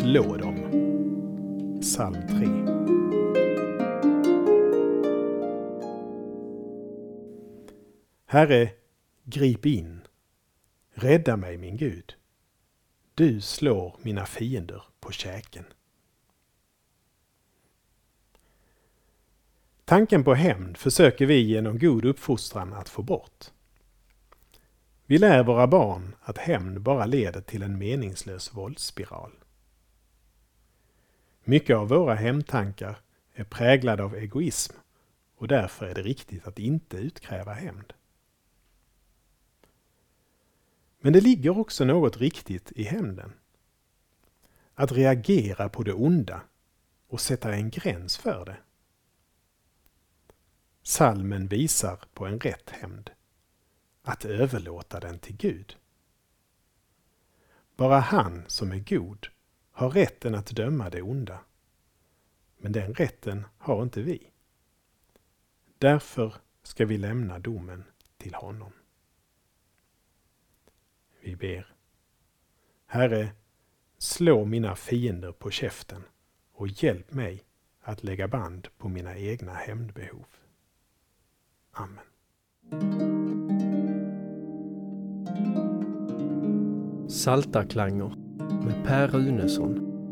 slå dem. Psalm 3. Herre, grip in. Rädda mig, min Gud. Du slår mina fiender på käken. Tanken på hämnd försöker vi genom god uppfostran att få bort. Vi lär våra barn att hämnd bara leder till en meningslös våldsspiral. Mycket av våra hämndtankar är präglade av egoism och därför är det riktigt att inte utkräva hämnd. Men det ligger också något riktigt i hämnden. Att reagera på det onda och sätta en gräns för det. Salmen visar på en rätt hämnd att överlåta den till Gud. Bara han som är god har rätten att döma det onda. Men den rätten har inte vi. Därför ska vi lämna domen till honom. Vi ber. Herre, slå mina fiender på käften och hjälp mig att lägga band på mina egna hämndbehov. Amen. Saltarklanger med Per Runesson